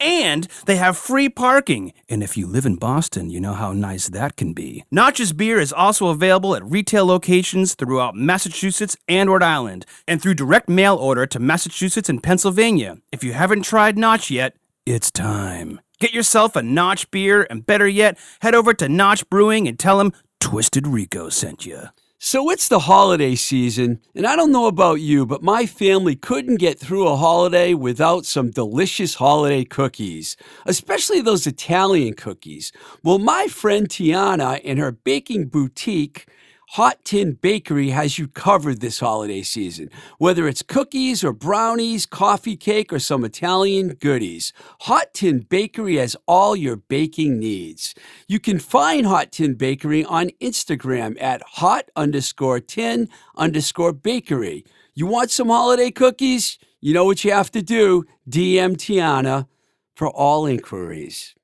and they have free parking. And if you live in Boston, you know how nice that can be. Notch's beer is also available at retail locations throughout Massachusetts and Rhode Island, and through direct mail order to Massachusetts and Pennsylvania. If you haven't tried Notch yet, it's time. Get yourself a Notch beer, and better yet, head over to Notch Brewing and tell them Twisted Rico sent you. So it's the holiday season, and I don't know about you, but my family couldn't get through a holiday without some delicious holiday cookies, especially those Italian cookies. Well, my friend Tiana and her baking boutique Hot Tin Bakery has you covered this holiday season. Whether it's cookies or brownies, coffee cake, or some Italian goodies, Hot Tin Bakery has all your baking needs. You can find Hot Tin Bakery on Instagram at hot underscore tin underscore bakery. You want some holiday cookies? You know what you have to do. DM Tiana for all inquiries.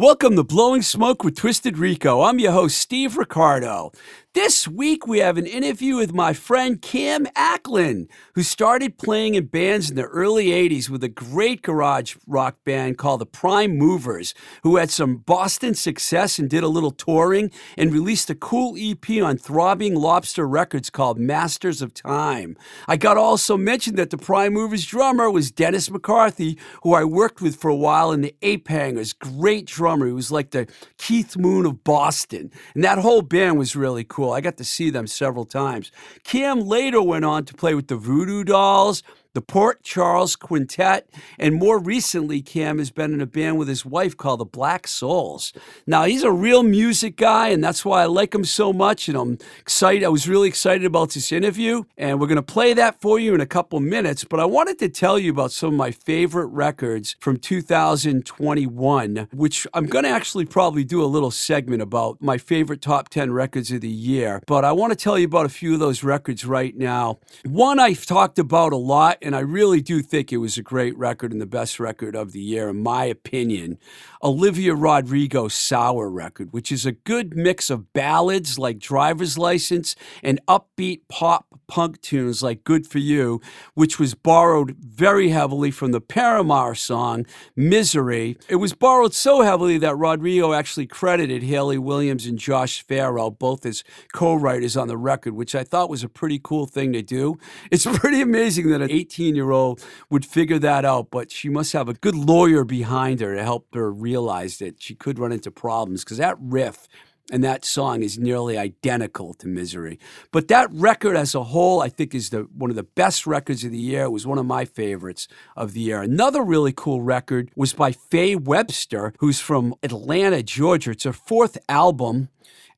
Welcome to Blowing Smoke with Twisted Rico. I'm your host, Steve Ricardo. This week, we have an interview with my friend Cam Acklin, who started playing in bands in the early 80s with a great garage rock band called the Prime Movers, who had some Boston success and did a little touring and released a cool EP on Throbbing Lobster Records called Masters of Time. I got also mentioned that the Prime Movers drummer was Dennis McCarthy, who I worked with for a while in the Ape Hangers. Great drummer. He was like the Keith Moon of Boston. And that whole band was really cool cool. I got to see them several times. Cam later went on to play with the Voodoo Dolls, the Port Charles Quintet, and more recently, Cam has been in a band with his wife called the Black Souls. Now, he's a real music guy, and that's why I like him so much. And I'm excited. I was really excited about this interview, and we're going to play that for you in a couple minutes. But I wanted to tell you about some of my favorite records from 2021, which I'm going to actually probably do a little segment about my favorite top 10 records of the year. But I want to tell you about a few of those records right now. One I've talked about a lot and I really do think it was a great record and the best record of the year, in my opinion. Olivia Rodrigo Sour record, which is a good mix of ballads like Driver's License and upbeat pop punk tunes like Good for You, which was borrowed very heavily from the Paramore song Misery. It was borrowed so heavily that Rodrigo actually credited Hayley Williams and Josh Farro, both as co writers on the record, which I thought was a pretty cool thing to do. It's pretty amazing that an 18 year old would figure that out, but she must have a good lawyer behind her to help her realize that she could run into problems because that riff and that song is nearly identical to Misery. But that record as a whole, I think, is the one of the best records of the year. It was one of my favorites of the year. Another really cool record was by Faye Webster, who's from Atlanta, Georgia. It's her fourth album.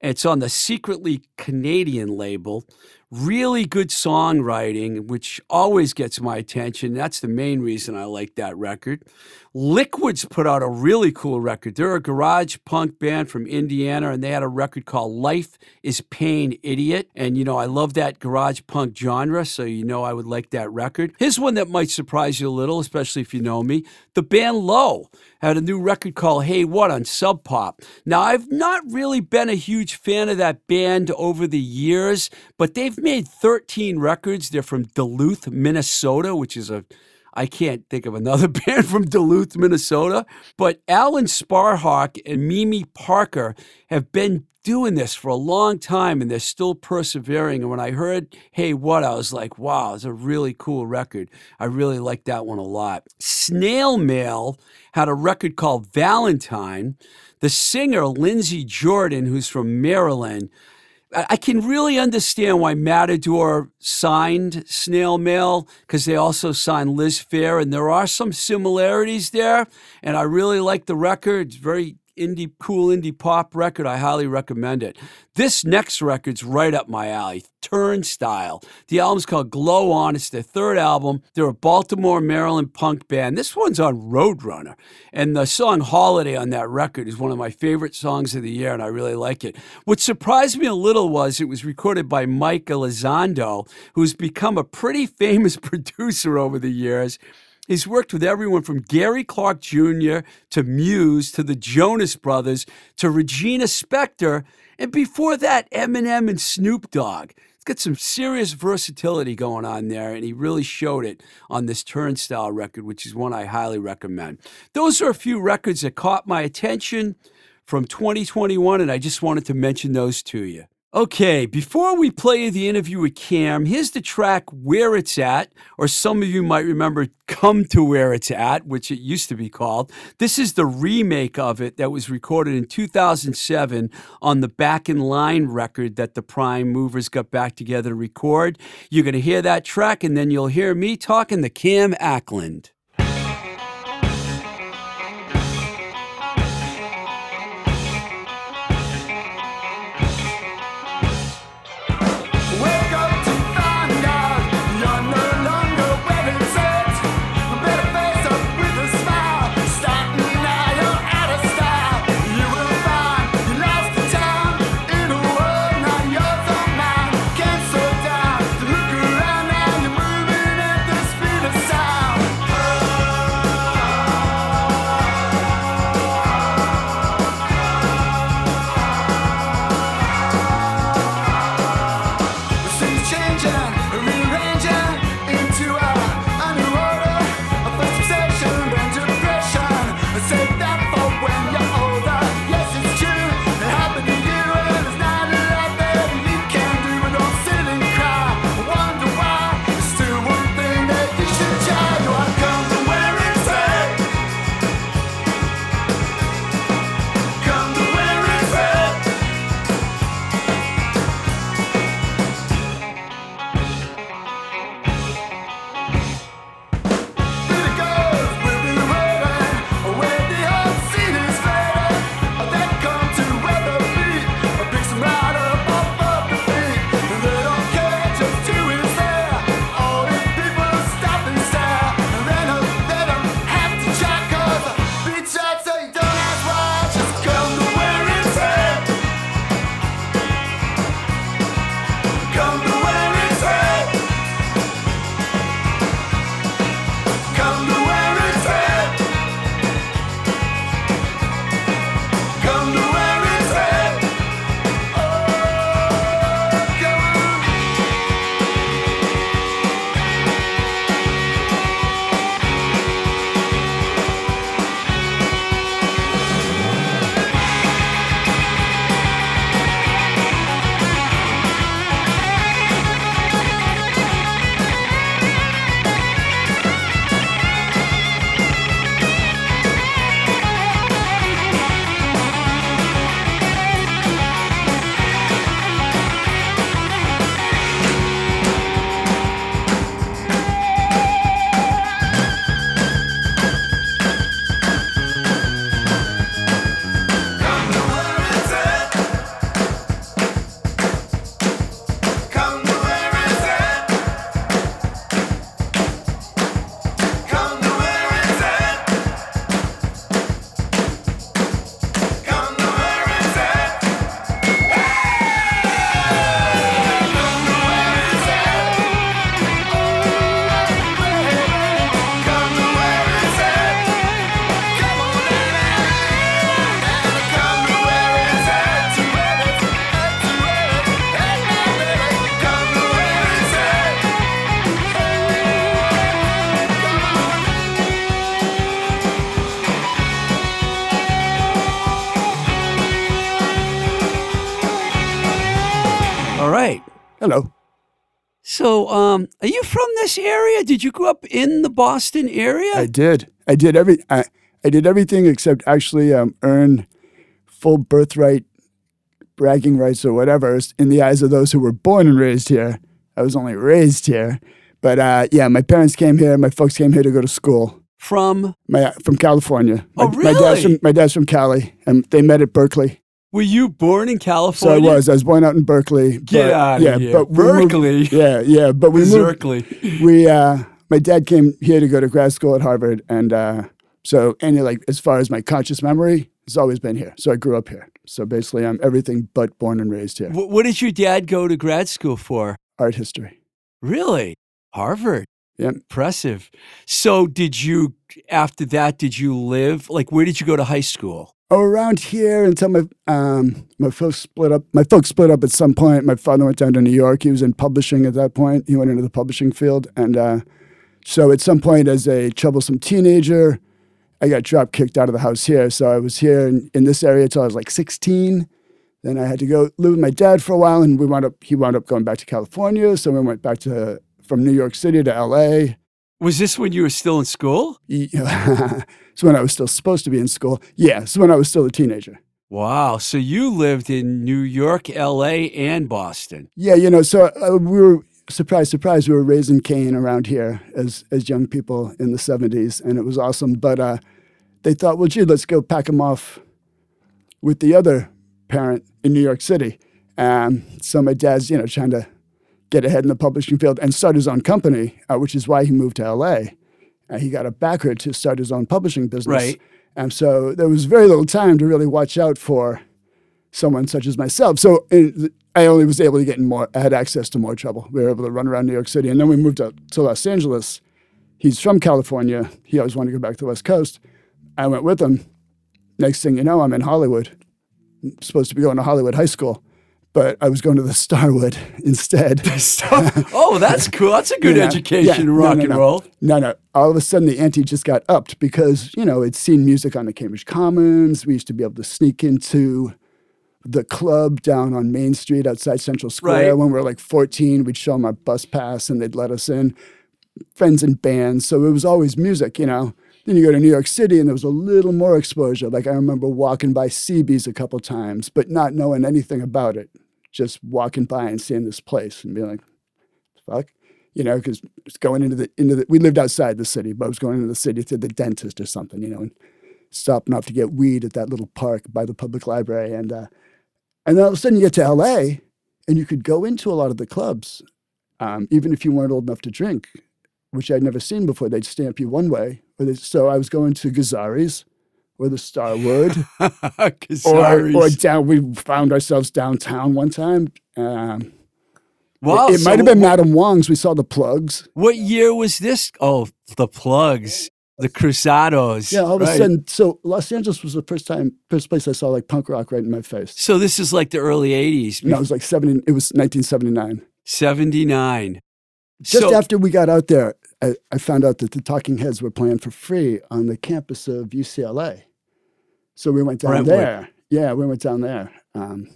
It's on the secretly Canadian label. Really good songwriting, which always gets my attention. That's the main reason I like that record. Liquids put out a really cool record. They're a garage punk band from Indiana, and they had a record called Life is Pain Idiot. And, you know, I love that garage punk genre, so you know I would like that record. Here's one that might surprise you a little, especially if you know me. The band Low had a new record called Hey What on Sub Pop. Now, I've not really been a huge fan of that band over the years, but they've made 13 records. They're from Duluth, Minnesota, which is a I can't think of another band from Duluth, Minnesota. But Alan Sparhawk and Mimi Parker have been doing this for a long time and they're still persevering. And when I heard Hey What, I was like, wow, it's a really cool record. I really like that one a lot. Snail Mail had a record called Valentine. The singer, Lindsey Jordan, who's from Maryland, I can really understand why Matador signed Snail Mail because they also signed Liz Phair, and there are some similarities there. And I really like the record. It's very indie, cool indie pop record. I highly recommend it. This next record's right up my alley. Turnstile. The album's called Glow On. It's their third album. They're a Baltimore, Maryland punk band. This one's on Roadrunner. And the song Holiday on that record is one of my favorite songs of the year, and I really like it. What surprised me a little was it was recorded by Mike Elizondo, who's become a pretty famous producer over the years. He's worked with everyone from Gary Clark Jr. to Muse to the Jonas Brothers to Regina Spektor, and before that, Eminem and Snoop Dogg. He's got some serious versatility going on there, and he really showed it on this Turnstile record, which is one I highly recommend. Those are a few records that caught my attention from 2021, and I just wanted to mention those to you. Okay, before we play the interview with Cam, here's the track Where It's At, or some of you might remember Come to Where It's At, which it used to be called. This is the remake of it that was recorded in 2007 on the Back in Line record that the Prime Movers got back together to record. You're going to hear that track, and then you'll hear me talking to Cam Ackland. This area? Did you grow up in the Boston area? I did. I did every. I, I did everything except actually um, earn full birthright bragging rights or whatever in the eyes of those who were born and raised here. I was only raised here, but uh, yeah, my parents came here. My folks came here to go to school. from. My from California. Oh, my, My dad's really? from my dad's from Cali, and they met at Berkeley. Were you born in California? So I was. I was born out in Berkeley. Get but- outta yeah, here. But we moved- Berkeley. yeah, yeah. But we. Berkeley. We uh, my dad came here to go to grad school at Harvard, and uh, so and like as far as my conscious memory, it's always been here. So I grew up here. So basically, I'm everything but born and raised here. Wh- What did your dad go to grad school for? Art history. Really? Harvard. Yep. Impressive. So, did you, after that, did you live? Like, where did you go to high school? Around here until my um my folks split up. My folks split up at some point. My father went down to New York. He was in publishing at that point. He went into the publishing field, and uh, so at some point, as a troublesome teenager, I got drop kicked out of the house here. So I was here in, in this area until I was like 16. Then I had to go live with my dad for a while, and we wound up. He wound up going back to California. So we went back to from New York City to L.A. Was this when you were still in school? so when I was still supposed to be in school. Yeah, so when I was still a teenager. Wow. So, you lived in New York, LA, and Boston. Yeah, you know, so uh, we were surprise, surprise. We were raising Cain around here as as young people in the '70s, and it was awesome. But uh, they thought, well, gee, let's go pack him off with the other parent in New York City. Um, so my dad's, you know, trying to get ahead in the publishing field and start his own company, uh, which is why he moved to LA. Uh, he got a backer to start his own publishing business. Right. And so there was very little time to really watch out for someone such as myself. So uh, I only was able to get in more, I had access to more trouble. We were able to run around New York City. And then we moved up to Los Angeles. He's from California. He always wanted to go back to the West Coast. I went with him. Next thing you know, I'm in Hollywood. I'm supposed to be going to Hollywood High School, but I was going to the Starwood instead. oh, that's cool. That's a good You know, education yeah, in no, rock no, and no. roll. No, no. All of a sudden, the ante just got upped because, you know, it's seen music on the Cambridge Commons. We used to be able to sneak into the club down on Main Street outside Central Square. Right. When we were like 14, we'd show them our bus pass and they'd let us in. Friends and bands. So it was always music, you know. Then you go to New York City and there was a little more exposure. Like I remember walking by CB's a couple times, but not knowing anything about it. Just walking by and seeing this place and being like, fuck you know, because it's going into the into the. We lived outside the city, but I was going into the city to the dentist or something, you know, and stopping off to get weed at that little park by the public library, and uh, and then all of a sudden you get to L.A. and you could go into a lot of the clubs, um, even if you weren't old enough to drink, which I'd never seen before. They'd stamp you one way, so I was going to Gazzari's or the Starwood or, or down. We found ourselves downtown one time. Um, wow. it, it so might have been wh- Madame Wong's. We saw the Plugz. What year was this? Oh, the Plugz, the Cruzados. Yeah, all of right. a sudden. So Los Angeles was the first time, first place I saw like punk rock right in my face. So this is like the early 80s, No, it was like seventy. It was 1979. 79. Just so, after we got out there, I, I found out that the Talking Heads were playing for free on the campus of UCLA. So we went down Brentwood. there. Yeah, we went down there. Um,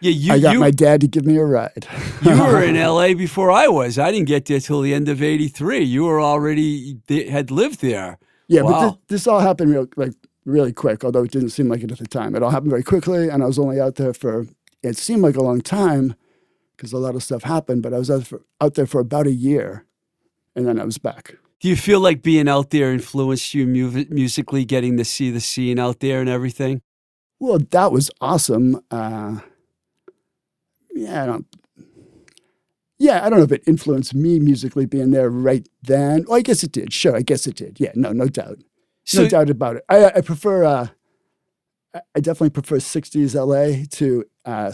yeah, you, I got you, my dad to give me a ride. you were in LA before I was. I didn't get there till the end of 83. You were already, had lived there. Yeah, but this, this all happened real like really quick, although it didn't seem like it at the time. It all happened very quickly, and I was only out there for it seemed like a long time because a lot of stuff happened. But I was out, for, out there for about a year, and then I was back. Do you feel like being out there influenced you mu- musically, getting to see the scene out there and everything? Well, that was awesome. Uh, yeah, I don't. Yeah, I don't know if it influenced me musically being there right then. Oh, I guess it did. Sure, I guess it did. Yeah, no, no doubt. So, no doubt about it. I, I prefer, uh, I- definitely prefer 60s LA to uh,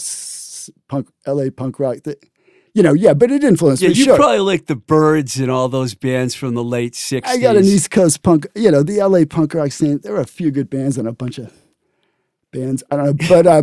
punk, LA punk rock. The- you know, yeah, but it influenced yeah, me. you sure. probably like the Byrds and all those bands from the late 60s. I got an East Coast punk, you know, the LA punk rock scene. There were a few good bands and a bunch of bands. I don't know, but uh,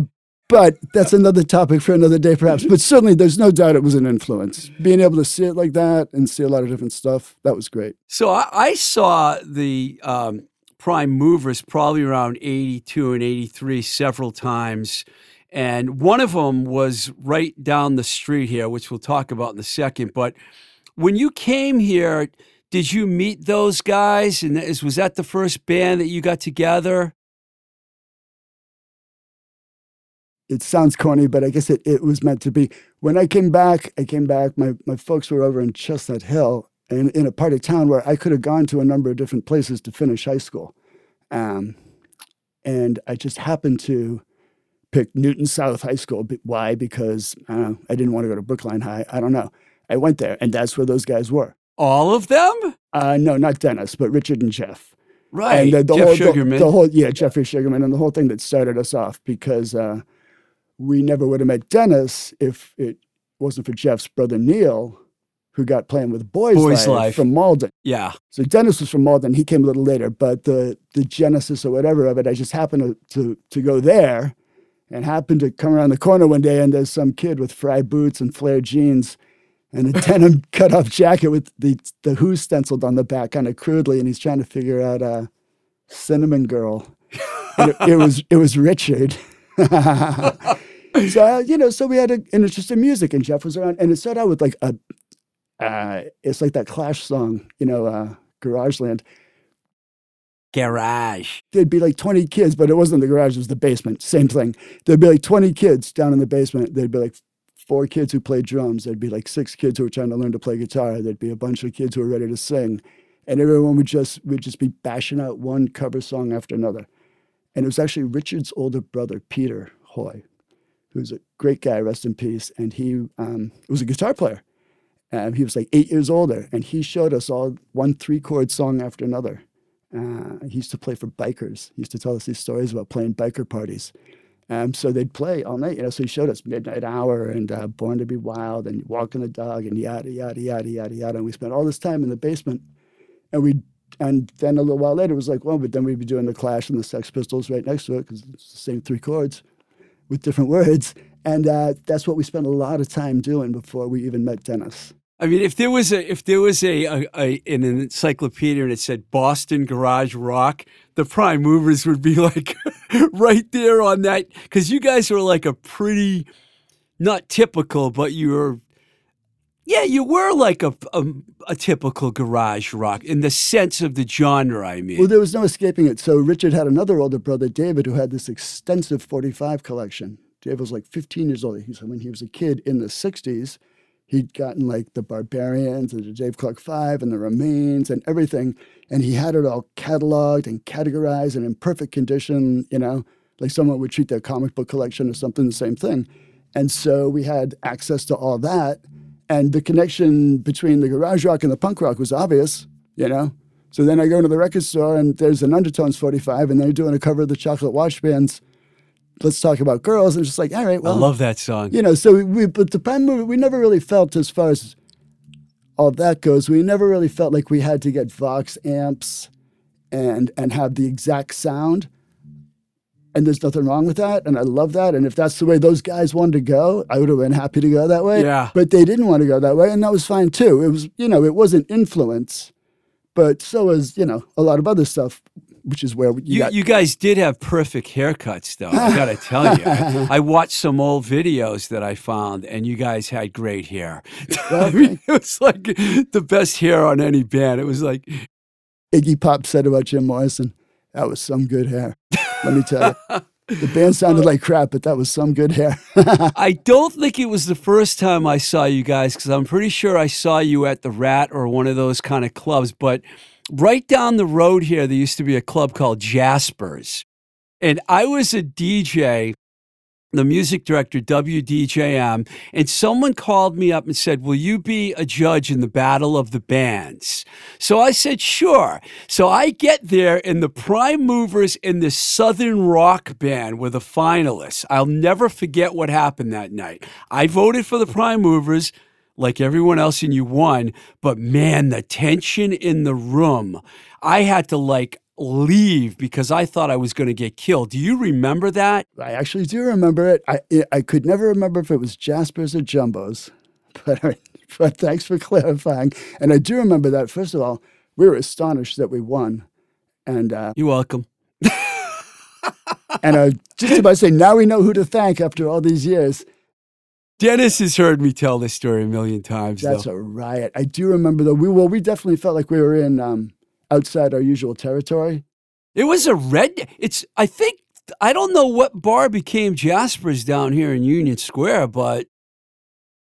but that's another topic for another day, perhaps. But certainly, there's no doubt it was an influence. Being able to see it like that and see a lot of different stuff, that was great. So I, I saw the um, Prime Movers probably around 82 and 83 several times. And one of them was right down the street here, which we'll talk about in a second. But when you came here, did you meet those guys? And was that the first band that you got together? It sounds corny, but I guess it, it was meant to be. When I came back, I came back. My my folks were over in Chestnut Hill, in, in a part of town where I could have gone to a number of different places to finish high school. Um, and I just happened to pick Newton South High School. Why? Because I, I didn't want to go to Brookline High. I don't know. I went there, and that's where those guys were. All of them? Uh, no, not Dennis, but Richard and Jeff. Right. And the, the Jeff whole, Sugarman. The, the whole, yeah, Jeffrey Sugarman, and the whole thing that started us off because uh, we never would have met Dennis if it wasn't for Jeff's brother Neil, who got playing with Boys, Boys Life, Life. from Malden. yeah. So Dennis was from Malden. He came a little later, but the the genesis or whatever of it, I just happened to to, to go there, and happened to come around the corner one day, and there's some kid with Frye boots and flared jeans, and a denim cut off jacket with the the Who stenciled on the back, kind of crudely, and he's trying to figure out uh, Cinnamon Girl. It, it was it was Richard. so uh, you know, so we had a, an interest in music, and Jeff was around, and it started out with like a, uh, it's like that Clash song, you know, uh, Garageland. Garage. There'd be like 20 kids, but it wasn't the garage, it was the basement. Same thing. There'd be like 20 kids down in the basement. There'd be like four kids who played drums. There'd be like six kids who were trying to learn to play guitar. There'd be a bunch of kids who were ready to sing. And everyone would just would just be bashing out one cover song after another. And it was actually Richard's older brother, Peter Hoy, who's a great guy, rest in peace. And he um, was a guitar player. And he was like eight years older. And he showed us all one three chord song after another. Uh, he used to play for bikers. He used to tell us these stories about playing biker parties. Um, so they'd play all night, you know. So he showed us Midnight Hour and uh, Born to Be Wild and Walking the Dog and yada yada yada yada yada. And we spent all this time in the basement, and we and then a little while later it was like, well, but then we'd be doing the Clash and the Sex Pistols right next to it because it's the same three chords with different words, and uh, that's what we spent a lot of time doing before we even met Dennis. I mean, if there was a if there was a, a, a an encyclopedia and it said Boston Garage Rock, the prime movers would be like right there on that because you guys were like a pretty not typical, but you were yeah, you were like a, a a typical garage rock in the sense of the genre. I mean, Well, there was no escaping it. So Richard had another older brother, David, who had this extensive 45 collection. David was like 15 years old. He said when he was a kid in the 60s, he'd gotten like the Barbarians and the Dave Clark Five and the Remains and everything. And he had it all cataloged and categorized and in perfect condition, you know, like someone would treat their comic book collection or something, the same thing. And so we had access to all that. And the connection between the garage rock and the punk rock was obvious, you know. So then I go into the record store and there's an Undertones 45, and they're doing a cover of the Chocolate Watch Band's Let's Talk About Girls. And it's just like, all right, well, I love that song. you know, so we, we but the prime movie, we never really felt as far as all that goes, we never really felt like we had to get Vox amps and and have the exact sound. And there's nothing wrong with that. And I love that. And if that's the way those guys wanted to go, I would have been happy to go that way. Yeah. But they didn't want to go that way. And that was fine too. It was, you know, it wasn't influence, but so was, you know, a lot of other stuff, which is where you, You, got you guys did have perfect haircuts, though. I gotta tell you, I watched some old videos that I found, and you guys had great hair. I mean, it was like the best hair on any band. It was like, Iggy Pop said about Jim Morrison. That was some good hair. Let me tell you. The band sounded like crap, but that was some good hair. I don't think it was the first time I saw you guys because I'm pretty sure I saw you at the Rat or one of those kind of clubs. But right down the road here, there used to be a club called Jaspers. And I was a DJ, the music director, WDJM, and someone called me up and said, Will you be a judge in the Battle of the Bands? So I said, Sure. So I get there, and the prime movers in the Southern rock band were the finalists. I'll never forget what happened that night. I voted for the prime movers. Like everyone else, and you won. But man, the tension in the room, I had to like leave because I thought I was going to get killed. Do you remember that? I actually do remember it. I I could never remember if it was Jaspers or Jumbos, but but thanks for clarifying. And I do remember that. First of all, we were astonished that we won, and uh, You're welcome. and I just about to say now we know who to thank after all these years. Dennis has heard me tell this story a million times. That's though. a riot. I do remember though. We well, we definitely felt like we were in um, outside our usual territory. it was a red. It's. I think I don't know what bar became Jasper's down here in Union Square, but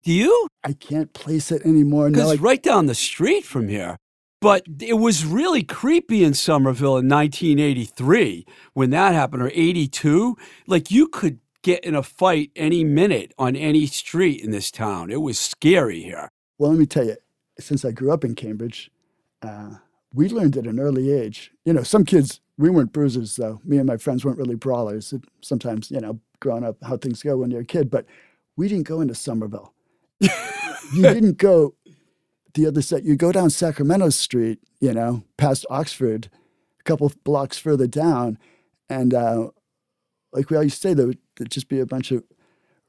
Do you? I can't place it anymore. No, Because it's right down the street from here. But it was really creepy in Somerville in 1983 when that happened, or 82. Like you could get in a fight any minute on any street in this town. It was scary here. well, let me tell you, since I grew up in Cambridge, uh, we learned at an early age. You know, some kids, we weren't bruisers, though. Me and my friends weren't really brawlers. It- sometimes, you know, growing up, how things go when you're a kid, but we didn't go into Somerville. you didn't go the other side. You go down Sacramento Street, you know, past Oxford, a couple blocks further down, and uh, like we always say, there would there'd just be a bunch of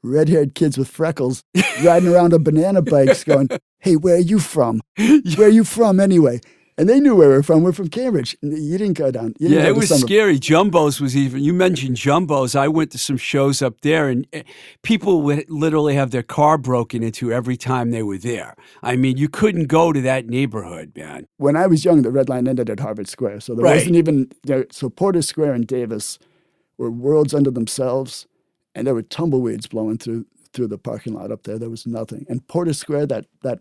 red-haired kids with freckles riding around on banana bikes, going, "Hey, where are you from? Where are you from anyway?" And they knew where we were from. We're from Cambridge. You didn't go down. Didn't Yeah, go it was Somerville. scary. Jumbos was even. You mentioned Jumbos. I went to some shows up there, and eh, people would literally have their car broken into every time they were there. I mean, you couldn't go to that neighborhood, man. when I was young, the Red Line ended at Harvard Square, so there Right. wasn't even there. So Porter Square and Davis were worlds unto themselves, and there were tumbleweeds blowing through through the parking lot up there. There was nothing. And Porter Square, that that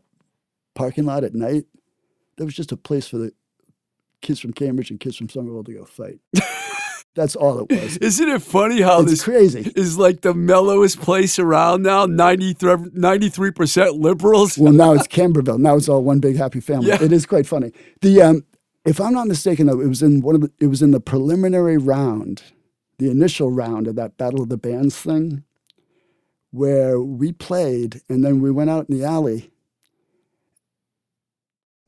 parking lot at night, there was just a place for the kids from Cambridge and kids from Somerville to go fight. That's all it was. Isn't it funny how It's this crazy. is like the mellowest place around now? 93 percent liberals. Well, now it's Camberville. Now it's all one big happy family. Yeah. It is quite funny. The um, if I'm not mistaken, though, it was in one of the, it was in the preliminary round, the initial round of that Battle of the Bands thing, where we played, and then we went out in the alley.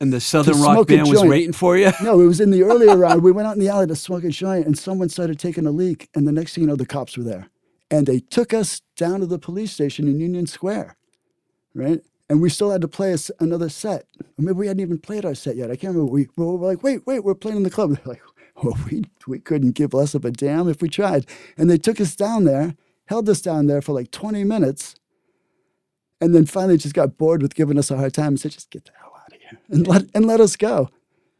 And the Southern Rock Band was waiting for you. No, it was in the earlier round. We went out in the alley to smoke a joint, and someone started taking a leak, and the next thing you know, the cops were there, and they took us down to the police station in Union Square, right? And we still had to play a another set. Or maybe we hadn't even played our set yet. I can't remember. We, we were like, wait, wait, we're playing in the club. They're like, well, we, we couldn't give less of a damn if we tried. And they took us down there, held us down there for like 20 minutes, and then finally just got bored with giving us a hard time and said, just get the hell out of here and let, and let us go.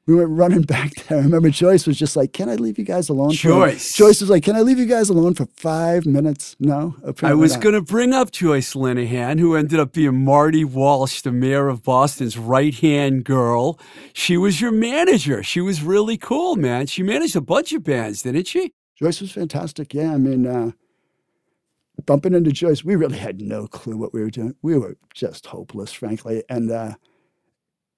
We went running back there. I remember Joyce was just like, can I leave you guys alone? for-" Joyce. Joyce was like, can I leave you guys alone for five minutes? No, I was going to bring up Joyce Linehan, who ended up being Marty Walsh, the mayor of Boston's right hand girl. She was your manager. She was really cool, man. She managed a bunch of bands, didn't she? Joyce was fantastic. Yeah, I mean, uh, bumping into Joyce, we really had no clue what we were doing. We were just hopeless, frankly. And uh,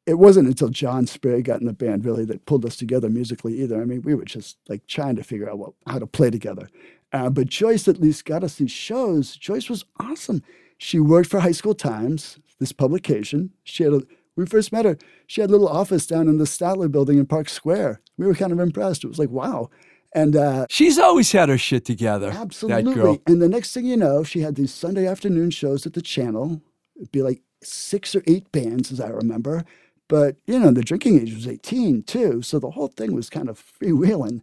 it wasn't until John Sprague got in the band really that pulled us together musically either. I mean, we were just like trying to figure out what, how to play together. Uh, but Joyce at least got us these shows. Joyce was awesome. She worked for High School Times, this publication. She had a, we first met her. She had a little office down in the Statler building in Park Square. We were kind of impressed. It was like, wow. And uh, She's always had her shit together. Absolutely. And the next thing you know, she had these Sunday afternoon shows at the channel. It'd be like six or eight bands, as I remember. But, you know, the drinking age was 18 too. So the whole thing was kind of freewheeling.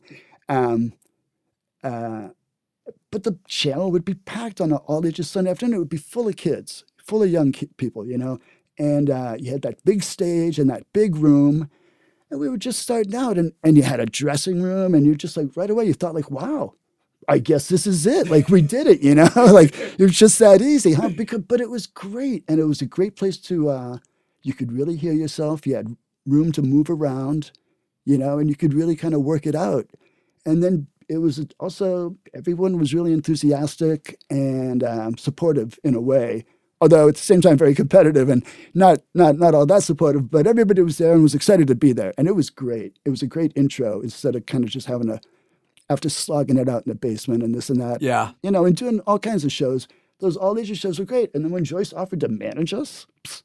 Um, uh, but the channel would be packed on a all ages Sunday afternoon. It would be full of kids, full of young ki- people, you know. And uh, you had that big stage and that big room. And we were just starting out. And, and you had a dressing room. And you're just like, right away, you thought, like, wow, I guess this is it. Like we did it, you know. like it was just that easy, huh? Because but it was great, and it was a great place to. Uh, you could really hear yourself. You had room to move around, you know, and you could really kind of work it out. And then it was also everyone was really enthusiastic and um, supportive in a way. Although at the same time very competitive and not not not all that supportive, but everybody was there and was excited to be there, and it was great. It was a great intro instead of kind of just having a after slogging it out in the basement and this and that. Yeah. You know, and doing all kinds of shows. Those all ages shows were great. And then when Joyce offered to manage us, psst,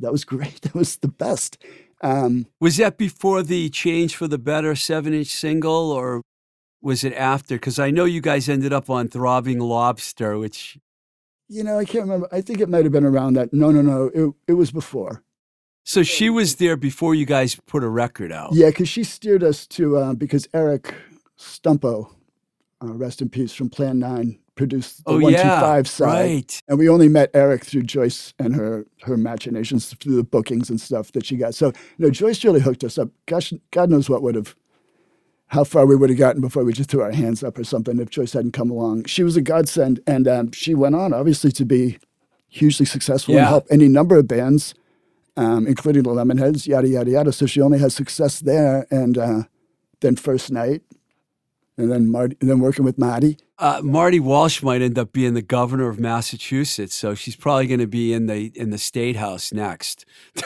that was great. That was the best. Um, Was that before the Change for the Better seven inch single, or was it after? Because I know you guys ended up on Throbbing Lobster, which you know, I can't remember. I think it might have been around that. No, no, no. It, it was before. So she was there before you guys put a record out. Yeah, because she steered us to, uh, because Eric Stumpo, uh, rest in peace, from Plan 9, produced the Oh, 125 yeah. side. Right. And we only met Eric through Joyce and her her machinations through the bookings and stuff that she got. So you know, Joyce really hooked us up. Gosh, God knows what would have, how far we would have gotten before we just threw our hands up or something if Joyce hadn't come along. She was a godsend, and um, she went on obviously to be hugely successful Yeah. and help any number of bands, um, including the Lemonheads, yada yada yada. So she only had success there, and uh, then First Night, and then Marty, and then working with Marty. Uh, Marty Walsh might end up being the governor of Massachusetts, so she's probably going to be in the in the state house next.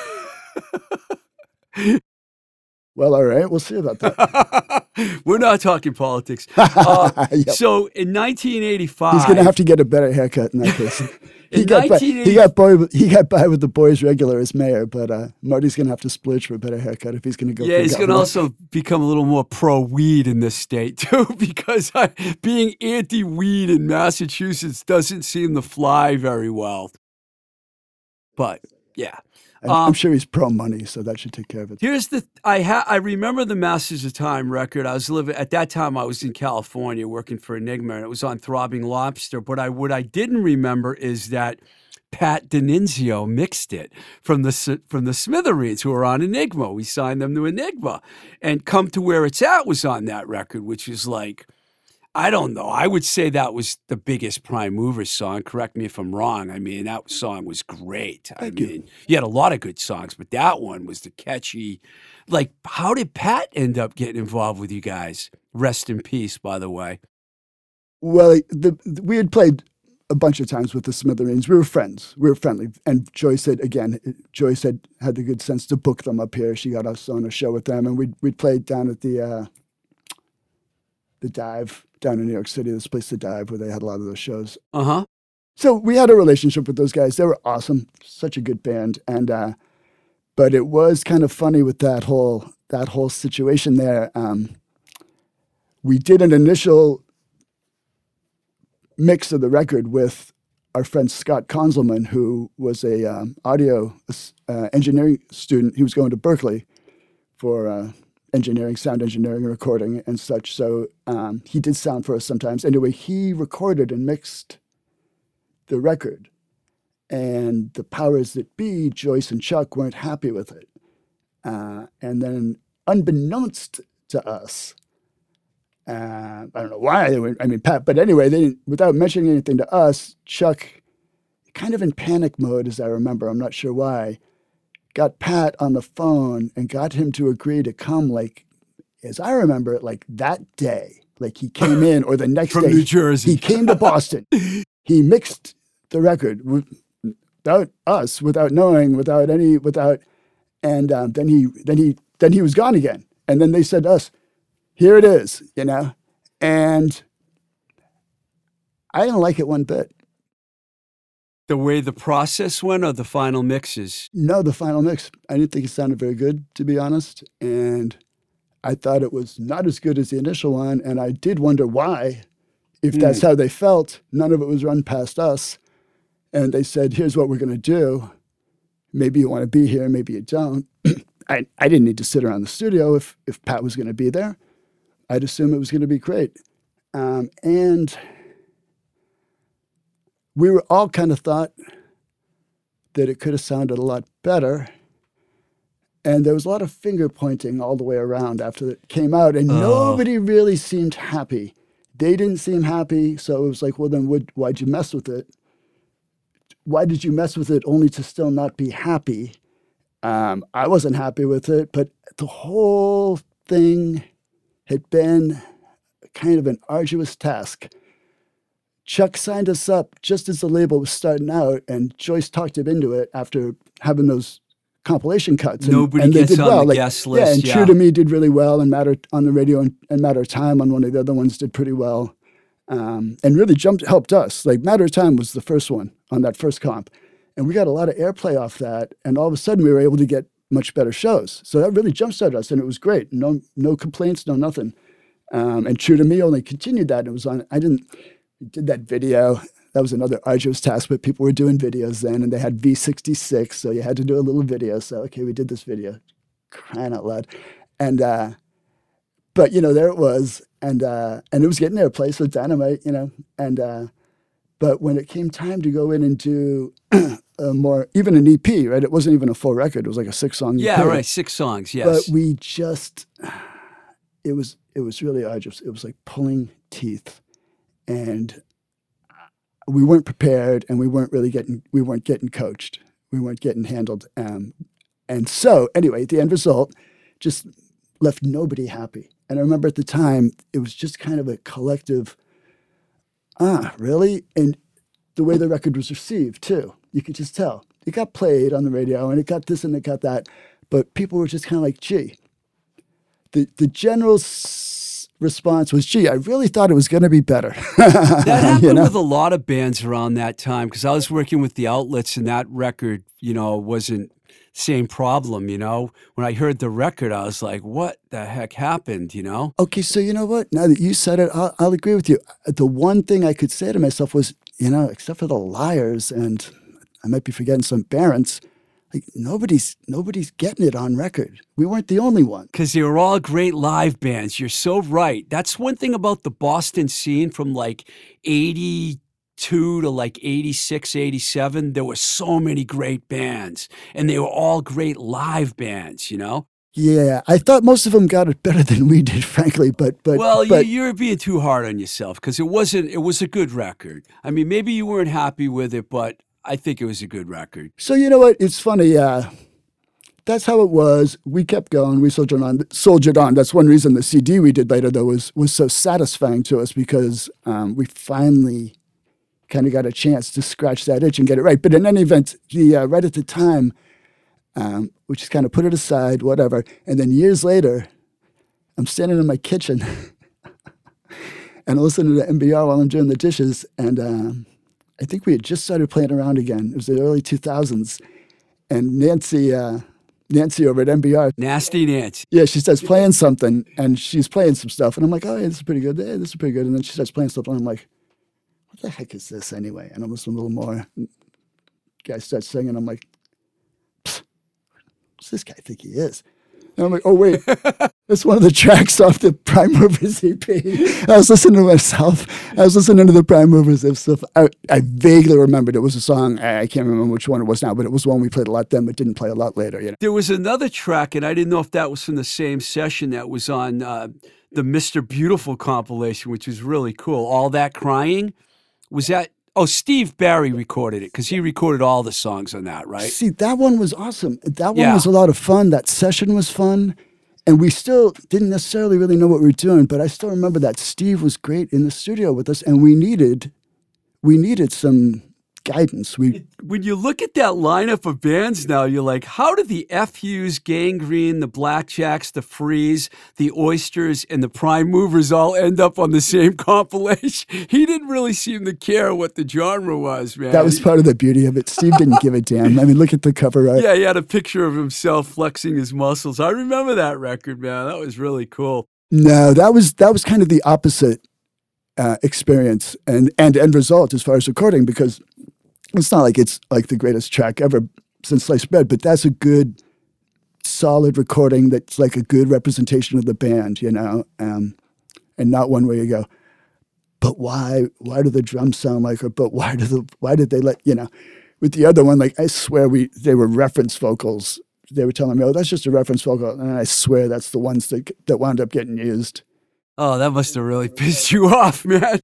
Well, all right, we'll see about that. We're not talking politics. Uh, Yep. So in 1985, He's gonna have to get a better haircut in that case. He got by, 1980 he got boy with- he got by with the boys regular as mayor, but uh, Marty's gonna have to splurge for a better haircut if he's gonna go. Yeah, he's going to also become a little more pro weed in this state too, because I, being anti weed in Massachusetts doesn't seem to fly very well. But yeah, I'm, I'm um, sure he's pro money, so that should take care of it. Here's the I ha I remember the Masters of Time record. I was living at that time. I was in California working for Enigma, and it was on Throbbing Lobster. But I what I didn't remember is that Pat DiNizio mixed it from the from the Smithereens who were on Enigma. We signed them to Enigma, and Come to Where It's At was on that record, which is like. I don't know. I would say that was the biggest Prime Movers song. Correct me if I'm wrong. I mean, that song was great. I Thank you. mean, you had a lot of good songs, but that one was the catchy. Like, how did Pat end up getting involved with you guys? Rest in peace, by the way. Well, the, the- we had played a bunch of times with the Smithereens. We were friends. We were friendly. And Joyce had again. Joyce had had the good sense to book them up here. She got us on a show with them, and we'd we'd played down at the uh, the Dive down in New York City. This place, the Dive, where they had a lot of those shows. Uh huh. So we had a relationship with those guys. They were awesome, such a good band, and uh, but it was kind of funny with that whole that whole situation there. Um, we did an initial mix of the record with our friend Scott Konzelman, who was a um, audio uh, engineering student. He was going to Berklee for uh, engineering, sound engineering, recording and such. So um, he did sound for us sometimes. Anyway, he recorded and mixed the record. And the powers that be, Joyce and Chuck, weren't happy with it. Uh, and then, unbeknownst to us, uh, I don't know why they were, I mean, Pat, but anyway, they didn't, without mentioning anything to us, Chuck, kind of in panic mode, as I remember, I'm not sure why, got Pat on the phone and got him to agree to come, like, as I remember it, like that day. Like he came in, or the next From day, From New Jersey. he came to Boston. he mixed the record without us, without knowing, without any, without, and um, then he, then he, then he was gone again. And then they said to us, "Here it is," you know, and I didn't like it one bit. The way the process went, or the final mixes. No, the final mix, I didn't think it sounded very good, to be honest, and I thought it was not as good as the initial one, and I did wonder why. If that's how they felt, none of it was run past us. And they said, here's what we're going to do. Maybe you want to be here, maybe you don't. I, I didn't need to sit around the studio if, if Pat was going to be there. I'd assume it was going to be great. Um, and we were all kind of thought that it could have sounded a lot better. And there was a lot of finger pointing all the way around after it came out, and nobody really seemed happy. They didn't seem happy, so it was like, well, then would, why'd you mess with it? Why did you mess with it only to still not be happy? Um, I wasn't happy with it, but the whole thing had been kind of an arduous task. Chuck signed us up just as the label was starting out, and Joyce talked him into it after having those compilation cuts. And, Nobody and they gets did on well. the Like, guest Yeah, and yeah. True to Me did really well, and Matter on the radio and, and Matter of Time on one of the other ones did pretty well, um, and really jumped helped us. Like Matter of Time was the first one on that first comp, and we got a lot of airplay off that, and all of a sudden we were able to get much better shows. So that really jump started us, and it was great. No no complaints, no nothing. Um, and True to Me only continued that. And it was on. I didn't we did that video. That was another arduous task, but people were doing videos then, and they had V66, so you had to do a little video. So okay, we did this video, crying out loud, and uh, but you know there it was, and uh, and it was getting airplay, with dynamite, you know, and uh, but when it came time to go in and do a more even an EP, right? It wasn't even a full record; it was like a six song. Yeah, EP right. Six songs. Yes. but we just it was it was really arduous it was like pulling teeth and we weren't prepared and we weren't really getting we weren't getting coached. We weren't getting handled. Um, and so anyway, the end result just left nobody happy. And I remember at the time it was just kind of a collective, ah, really? And the way the record was received too, you could just tell. It got played on the radio and it got this and it got that, but people were just kind of like, gee. The the general response was, gee, I really thought it was going to be better. That happened you know? with a lot of bands around that time because I was working with the outlets and that record, you know, wasn't same problem, you know. When I heard the record, I was like, what the heck happened, you know? Okay, so you know what? Now that you said it, I'll, I'll agree with you. Uh, the one thing I could say to myself was, you know, except for the Lyres, and I might be forgetting some parents, like nobody's nobody's getting it on record. We weren't the only one. Because they were all great live bands. You're so right. That's one thing about the Boston scene from like 82 to like 86, 87. There were so many great bands, and they were all great live bands, you know? Yeah, I thought most of them got it better than we did, frankly. But but Well, but you, you're being too hard on yourself because it wasn't. It was a good record. I mean, maybe you weren't happy with it, but I think it was a good record. So you know what? It's funny. Uh, that's how it was. We kept going. We soldiered on. Soldiered on. That's one reason the CD we did later, though, was was so satisfying to us because um, we finally kind of got a chance to scratch that itch and get it right. But in any event, the uh, right at the time, um, we just kind of put it aside, whatever. And then years later, I'm standing in my kitchen and listening to NBR while I'm doing the dishes, and um, I think we had just started playing around again. It was the early 2000s, and Nancy, uh, Nancy over at NBR, Nasty Nancy. yeah, she starts playing something, and she's playing some stuff, and I'm like, oh, yeah, this is pretty good. Hey, this is pretty good. And then she starts playing stuff, and I'm like, what the heck is this anyway? And I'm listening a little more. And guy starts singing. I'm like, "Psst, what's this guy think he is? And I'm like, oh wait, that's one of the tracks off the Prime Movers EP. I was listening to myself. I was listening to the Prime Movers stuff. I, I vaguely remembered it was a song. I, I can't remember which one it was now, but it was one we played a lot then, but didn't play a lot later. You know. There was another track, and I didn't know if that was from the same session that was on uh, the Mr. Beautiful compilation, which was really cool. All that crying was that. Oh, Steve Barry recorded it because he recorded all the songs on that, right? See, that one was awesome. That one Yeah. was a lot of fun. That session was fun. And we still didn't necessarily really know what we were doing, but I still remember that Steve was great in the studio with us and we needed we needed some guidance. We When you look at that lineup of bands now, you're like, how did the FUs, Gangrene, the Blackjacks, the Freeze, the Oysters, and the Prime Movers all end up on the same compilation? He didn't really seem to care what the genre was, man. that was part of the beauty of it. Steve didn't give a damn. I mean, look at the cover art. Yeah, he had a picture of himself flexing his muscles. I remember that record, man. That was really cool. No, that was that was kind of the opposite uh, experience and and end result as far as recording because it's not like it's like the greatest track ever since sliced bread, but that's a good, solid recording that's like a good representation of the band, you know, um, and not one where you go, but why why do the drums sound like her? But why do the why did they let you know? With the other one, like I swear we they were reference vocals. They were telling me, oh, that's just a reference vocal, and I swear that's the ones that that wound up getting used. Oh, that must have really pissed you off, man.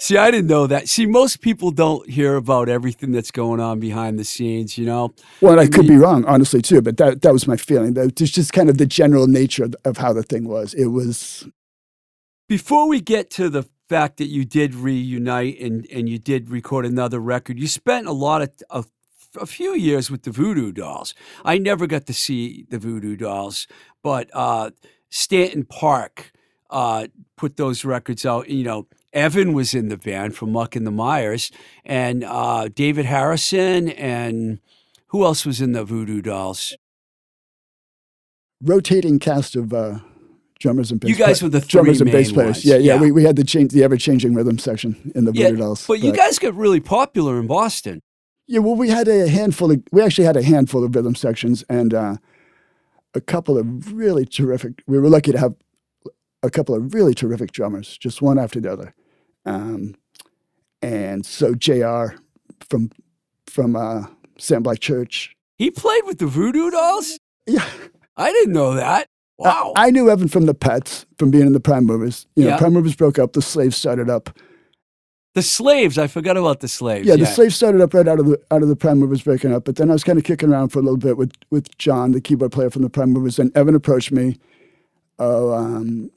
See, I didn't know that. See, most people don't hear about everything that's going on behind the scenes, you know? Well, I, I could be wrong, honestly, too. But that that was my feeling. That it's just kind of the general nature of, of how the thing was. It was Before we get to the fact that you did reunite and, and you did record another record, you spent a lot of a, a few years with the Voodoo Dolls. I never got to see the Voodoo Dolls, but uh, Stanton Park uh, put those records out. You know, Evan was in the band from Muck and the Mires, and uh, David Harrison, and who else was in the Voodoo Dolls? rotating cast of uh, drummers and bass You guys were the three drummers and bass players. Yeah, yeah. yeah. We, we had the change the ever changing rhythm section in the Yeah, Voodoo Dolls. but you guys got really popular in Boston. Yeah, well, we had a handful of, we actually had a handful of rhythm sections and uh, a couple of really terrific, we were lucky to have a couple of really terrific drummers, just one after the other. Um, and so JR from, from uh, Sam Black Church. He played with the Voodoo Dolls? Yeah. I didn't know that. Wow. I knew Evan from the Pets, from being in the Prime Movers. You know, Yeah. Prime Movers broke up, the Slaves started up. The slaves, I forgot about the slaves. Yeah, the slaves started up right out of the out of the Prime Movers breaking up, but then I was kind of kicking around for a little bit with with John, the keyboard player from the Prime Movers, and Evan approached me. Oh, um,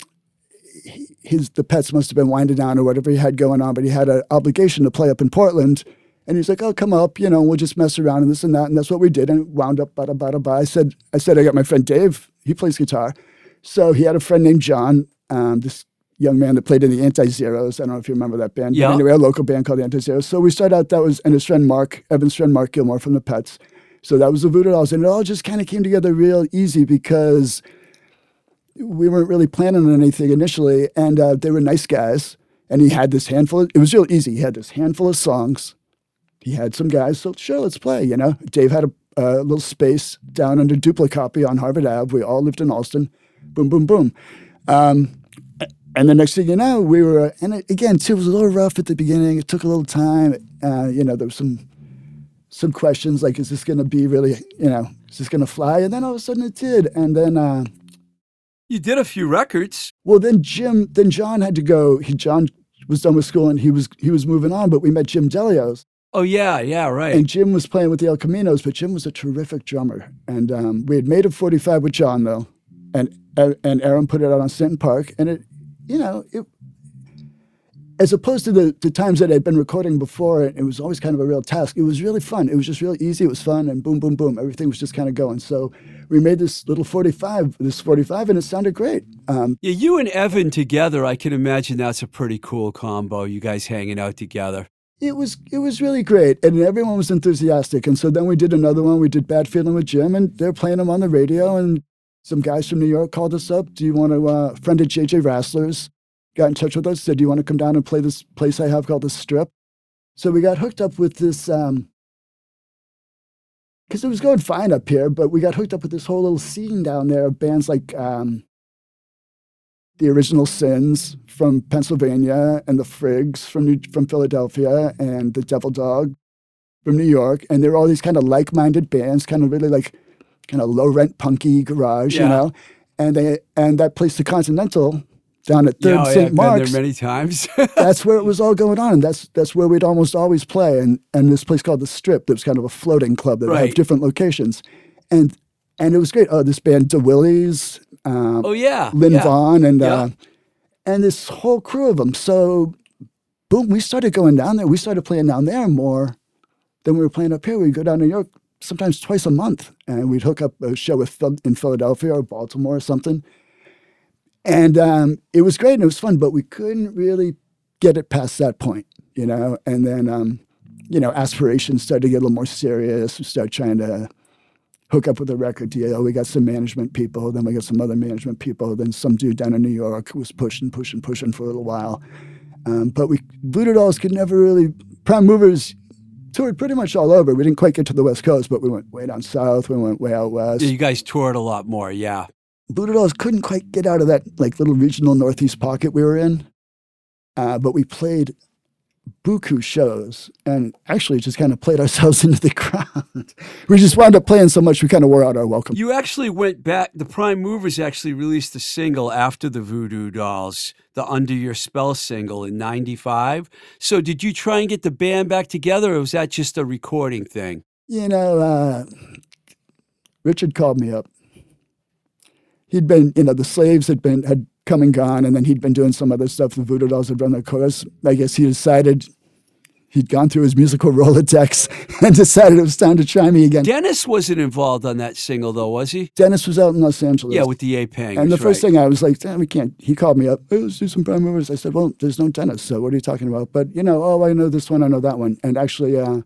his the pets must have been winding down or whatever he had going on, but he had an obligation to play up in Portland, and he's like, "Oh, come up, you know, we'll just mess around and this and that," and that's what we did, and it wound up bada bada bada. I said, I said, I got my friend Dave. He plays guitar, so he had a friend named John. Um, this young man that played in the Anti Zeros. I don't know if you remember that band. Yeah. Anyway, a local band called the Anti Zeros. So we started out, that was, and his friend Mark, Evan's friend Mark Gilmore from the Pets. So that was the Voodoo Dolls. And it all just kind of came together real easy because we weren't really planning on anything initially. And uh, they were nice guys. And he had this handful, it was real easy. He had this handful of songs. He had some guys, so sure, let's play, you know. Dave had a, a little space down under Duplicopy on Harvard Ave. We all lived in Allston. Boom, boom, boom. Um, and the next thing you know, we were, and it, again, too, it was a little rough at the beginning. It took a little time. Uh, you know, there was some some questions like, is this going to be really, you know, is this going to fly? And then all of a sudden it did. And then, uh, You did a few records. well, then Jim, then John had to go. He John was done with school and he was he was moving on. But we met Jim Delios, Oh yeah, yeah, right. and Jim was playing with the El Caminos. But Jim was a terrific drummer, and um, we had made a 45 with John though, and and Aaron put it out on Stanton Park, and it, you know, it. As opposed to the, the times that I'd been recording before, it, was always kind of a real task. It was really fun. It was just really easy. It was fun, and boom, boom, boom. Everything was just kind of going. So we made this little 45, this 45, and it sounded great. Um, yeah, you and Evan together, I can imagine that's a pretty cool combo. You guys hanging out together. it was it was really great, and everyone was enthusiastic. And so then we did another one. We did Bad Feeling with Jim, and they're playing them on the radio. And some guys from New York called us up. Do you want to? Uh, friend of JJ Rassler's got in touch with us. Said, "Do you want to come down and play this place I have called the Strip?" So we got hooked up with this. Um, because it was going fine up here, but we got hooked up with this whole little scene down there of bands like um, the Original Sins from Pennsylvania and the Frigs from New, from Philadelphia and the Devil Dog from New York, and they were all these kind of like-minded bands, kind of really like kind of low-rent punky garage, Yeah. you know. And they and that place, the Continental, down at Third yeah, oh, yeah, St. I've Mark's, been there many times. that's where it was all going on. And that's that's where we'd almost always play. And and this place called the Strip, that was kind of a floating club that would Right. have different locations, and and it was great. Oh, this band DeWillies, um, oh yeah, Lynn yeah. Vaughn, and Yeah. uh, and this whole crew of them. So, boom, we started going down there. We started playing down there more than we were playing up here. We'd go down to New York sometimes twice a month, and we'd hook up a show with Phil- in Philadelphia or Baltimore or something. And um, it was great and it was fun, but we couldn't really get it past that point, you know. And then, um, you know, aspirations started to get a little more serious. We started trying to hook up with a record deal. We got some management people, then we got some other management people, then some dude down in New York who was pushing, pushing, pushing for a little while. Um, but we Voodoo Dolls could never really prime movers toured pretty much all over. We didn't quite get to the West Coast, but we went way down south. We went way out west. Yeah, you guys toured a lot more. Yeah. Voodoo Dolls couldn't quite get out of that like little regional northeast pocket we were in. Uh, but we played buku shows and actually just kind of played ourselves into the ground. we just wound up playing so much we kind of wore out our welcome. You actually went back. The Prime Movers actually released a single after the Voodoo Dolls, the Under Your Spell single in '95. So, did you try and get the band back together, or was that just a recording thing? You know, uh, Richard called me up. He'd been, you know, the slaves had been had come and gone, and then he'd been doing some other stuff. The Voodoo Dolls had run their course. I guess he decided he'd gone through his musical Rolodex and decided it was time to try me again. Dennis wasn't involved on that single, though, was he? Dennis was out in Los Angeles. Yeah, with the A Pang. and the first thing I was like, Damn, we can't. He called me up. Hey, let's do some prime movers. I said, well, there's no Dennis, so what are you talking about? But you know, oh, I know this one, I know that one. And actually, uh,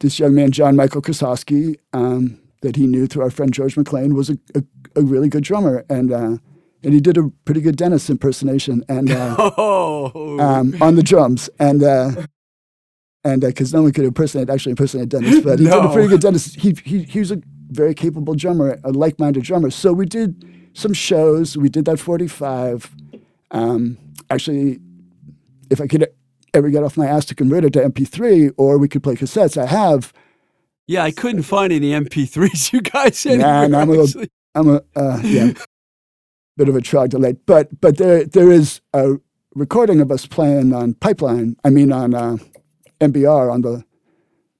this young man, John Michael Kosowski, um, that he knew through our friend George McLean, was a, a, a really good drummer, and uh, and he did a pretty good Dennis impersonation, and uh, Oh, um, on the drums, and. Uh, and because no one could impersonate, actually impersonate Dennis, but he did a No. pretty good Dennis. He, he he was a very capable drummer, a like-minded drummer. So we did some shows. We did that 45. Um, actually, if I could ever get off my ass to convert it to MP3, or we could play cassettes, I have. Yeah. I couldn't find any MP3s. You guys Nah, anywhere, nah, I'm a little, I'm a uh, yeah, bit of a troglodyte, but but there there is a recording of us playing on Pipeline. I mean on uh, NBR on the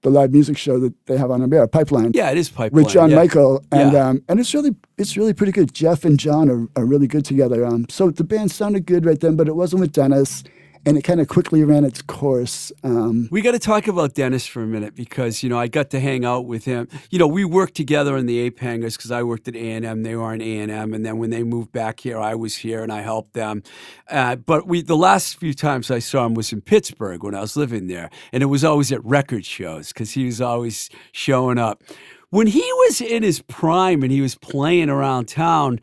the live music show that they have on NBR Pipeline Yeah, it is pipeline. with John yeah. Michael, and Yeah. um, and it's really it's really pretty good. Jeff and John are, are really good together. Um, so the band sounded good right then, but it wasn't with Dennis, and it kind of quickly ran its course. Um, We got to talk about Dennis for a minute because you know I got to hang out with him. You know we worked together in the Ape Hangers because I worked at A and M, they were in A and M, and then when they moved back here, I was here and I helped them. Uh, but we the last few times I saw him was in Pittsburgh when I was living there, and it was always at record shows because he was always showing up. When he was in his prime and he was playing around town,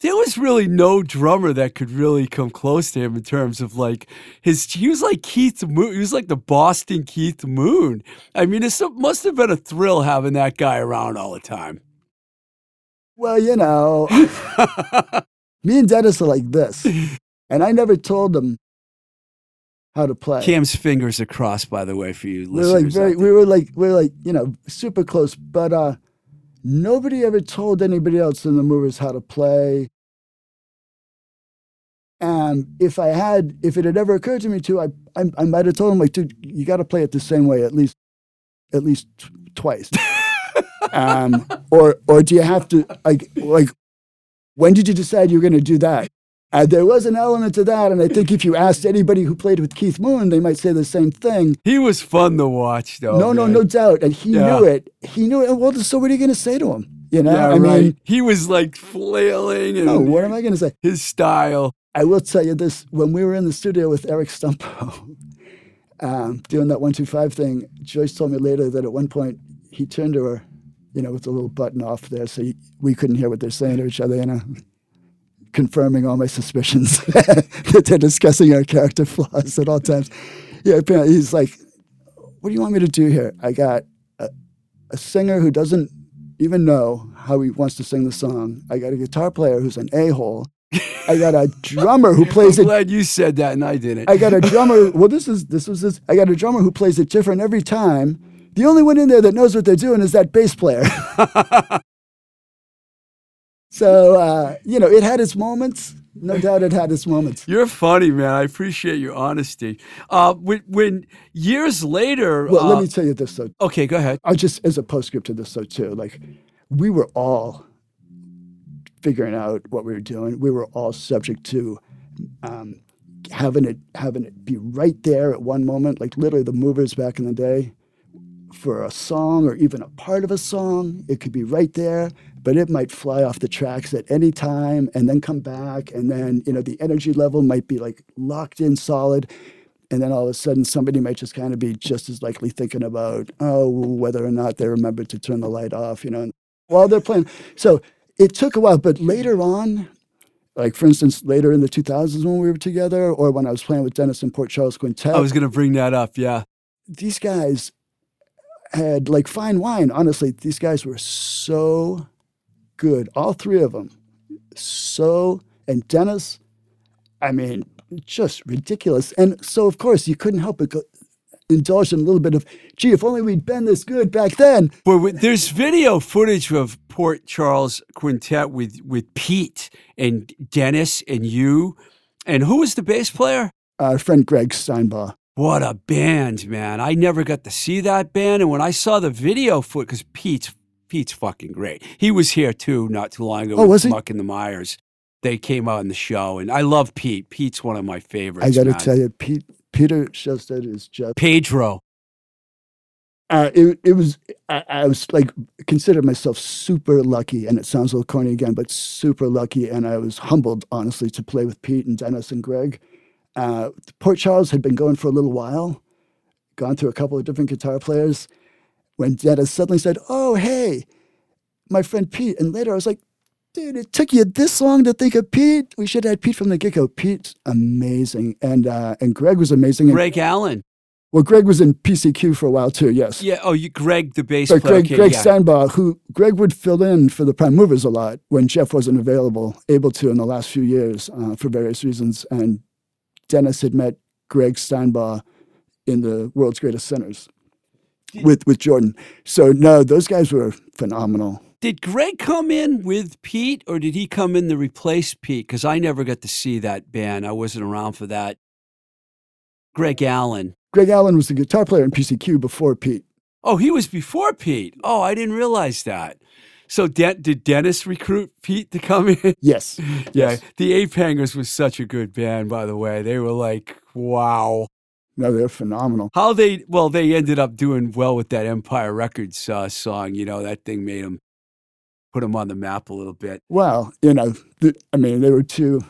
there was really no drummer that could really come close to him in terms of like his. He was like Keith Moon. He was like the Boston Keith Moon. I mean, it must have been a thrill having that guy around all the time. well, you know, me and Dennis are like this, and I never told him how to play. Cam's fingers are crossed, by the way, for you we were like very, we were like we were like you know super close, but uh, nobody ever told anybody else in the movers how to play. And if I had, if it had ever occurred to me to, I I, I might have told him like, dude, you got to play it the same way at least, at least t- twice. um, or or do you have to like like when did you decide you were going to do that? Uh, there was an element to that, and I think if you asked anybody who played with Keith Moon, they might say the same thing. He was fun to watch, though. no, no, man. no doubt, and he Yeah. knew it. He knew it. Well, so what are you going to say to him? You know, Yeah, I right. mean, he was like flailing and no, what am I going to say? his style. I will tell you this: when we were in the studio with Eric Stumpo, um, doing that one two five thing, Joyce told me later that at one point he turned to her, you know, with the little button off there, so he, we couldn't hear what they're saying to each other, you know, confirming all my suspicions that they're discussing our character flaws at all times. Yeah, apparently he's like, "What do you want me to do here? I got a, a singer who doesn't even know how he wants to sing the song. I got a guitar player who's an a hole." I got a drummer who plays I'm it. glad you said that and I didn't. I got a drummer. Well, this is this was this. I got a drummer who plays it different every time. The only one in there that knows what they're doing is that bass player. so uh, you know, it had its moments. No doubt, it had its moments. You're funny, man. I appreciate your honesty. Uh, when, when years later, Well, uh, let me tell you this though. okay, go ahead. I'll just as a postscript to this though too. Like, we were all figuring out what we were doing. We were all subject to um, having it having it be right there at one moment. Like literally, the movers back in the day, for a song or even a part of a song, it could be right there, but it might fly off the tracks at any time and then come back, and then you know the energy level might be like locked in solid. And then all of a sudden, somebody might just kind of be just as likely thinking about, oh, whether or not they remembered to turn the light off, you know, while they're playing. So it took a while, but later on, like for instance, later in the 2000s when we were together, or when I was playing with Dennis and Port Charles Quintet, I was going to bring that up. Yeah. these guys had like fine wine. Honestly, these guys were so good. All three of them. So, and Dennis, I mean, just ridiculous. And so, of course, you couldn't help but go, indulge in a little bit of, gee, if only we'd been this good back then. But with- there's video footage of Port Charles Quintet with, with Pete and Dennis and you. And who was the bass player? Our friend Greg Steinbaugh. What a band, man. I never got to see that band. And when I saw the video foot, because Pete's Pete's fucking great. He was here too not too long ago Oh, with was he? Muck and the Mires. They came out in the show. And I love Pete. Pete's one of my favorites. I got to tell you, Pete, Peter Shellstead is just Pedro. uh, it, it was I, I was like considered myself super lucky and it sounds a little corny again but super lucky and i was humbled honestly to play with pete and dennis and greg uh, port charles had been going for a little while gone through a couple of different guitar players when dennis suddenly said oh hey my friend pete and later i was like dude it took you this long to think of pete we should have had pete from the get-go pete's amazing and uh, and greg was amazing and, Greg Allen. well greg was in pcq for a while too yes Yeah. Oh, you, Greg, the bass but player. Greg, Okay, Greg yeah. Who Greg would fill in for the Prime Movers a lot when Jeff wasn't available, able to in the last few years uh, for various reasons. And Dennis had met Greg Steinbach in the World's Greatest Sinners with with Jordan. So no, those guys were phenomenal. Did Greg come in with Pete or did he come in to replace Pete? Because I never got to see that band. I wasn't around for that. Greg Allen. Greg Allen was the guitar player in PCQ before Pete. Oh, he was before Pete. Oh, I didn't realize that. So De- did Dennis recruit Pete to come in? Yes. Yeah, Yes. the Ape Hangers was such a good band, by the way. They were like, wow. No, they're phenomenal. How they, well, they ended up doing well with that Empire Records uh, song. You know, that thing made them, put them on the map a little bit. Well, you know, th- I mean, they were too,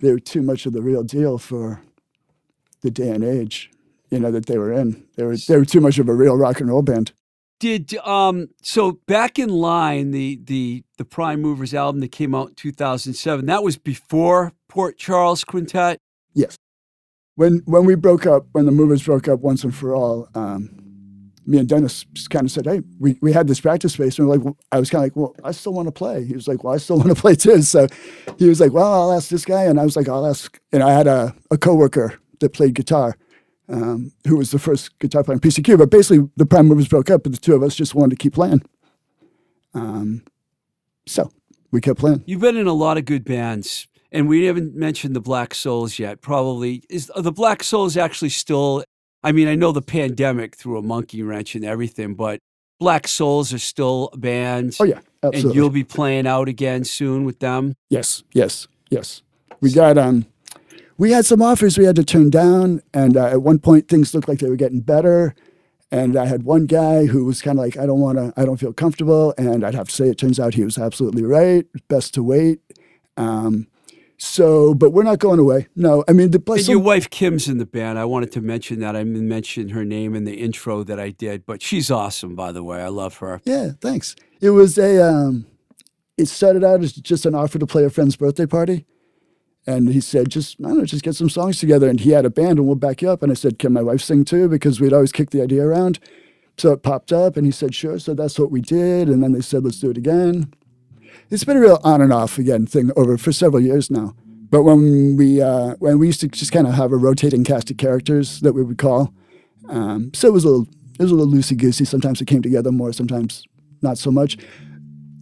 they were too much of the real deal for the day and age, you know, that they were in. They were, they were too much of a real rock and roll band. Did um so back in line the the the Prime Movers album that came out in 2007 that was before Port Charles Quintet. Yes. When when we broke up, when the movers broke up once and for all, um, me and Dennis kind of said, "Hey, we, we had this practice space." And we're like, I was kind of like, "Well, I still want to play." He was like, "Well, I still want to play too." So he was like, "Well, I'll ask this guy," and I was like, "I'll ask." And I had a a coworker that played guitar, um, who was the first guitar player in PCQ. But basically, the Prime Movers broke up, but the two of us just wanted to keep playing. Um, so we kept playing. You've been in a lot of good bands, and we haven't mentioned the Black Souls yet. Probably is are the Black Souls actually still. I mean, I know the pandemic threw a monkey wrench and everything, but Black Souls are still a band. Oh yeah, absolutely. and you'll be playing out again soon with them. Yes, yes, yes. We got um, we had some offers we had to turn down, and uh, at one point things looked like they were getting better. And I had one guy who was kind of like, I don't want to, I don't feel comfortable. And I'd have to say, it turns out he was absolutely right. Best to wait. Um, so, but we're not going away. No, I mean, the bless your wife Kim's in the band. I wanted to mention that. I mentioned her name in the intro that I did, but she's awesome, by the way. I love her. Yeah, thanks. It was a. Um, it started out as just an offer to play a friend's birthday party, and he said, "Just I don't know, just get some songs together." And he had a band, and we'll back you up. And I said, "Can my wife sing too?" Because we'd always kicked the idea around. So it popped up, and he said, "Sure." So that's what we did. And then they said, "Let's do it again." It's been a real on and off again thing over for several years now. But when we uh, when we used to just kind of have a rotating cast of characters that we would call, um, so it was a little it was a little loosey goosey. Sometimes it came together more, sometimes not so much.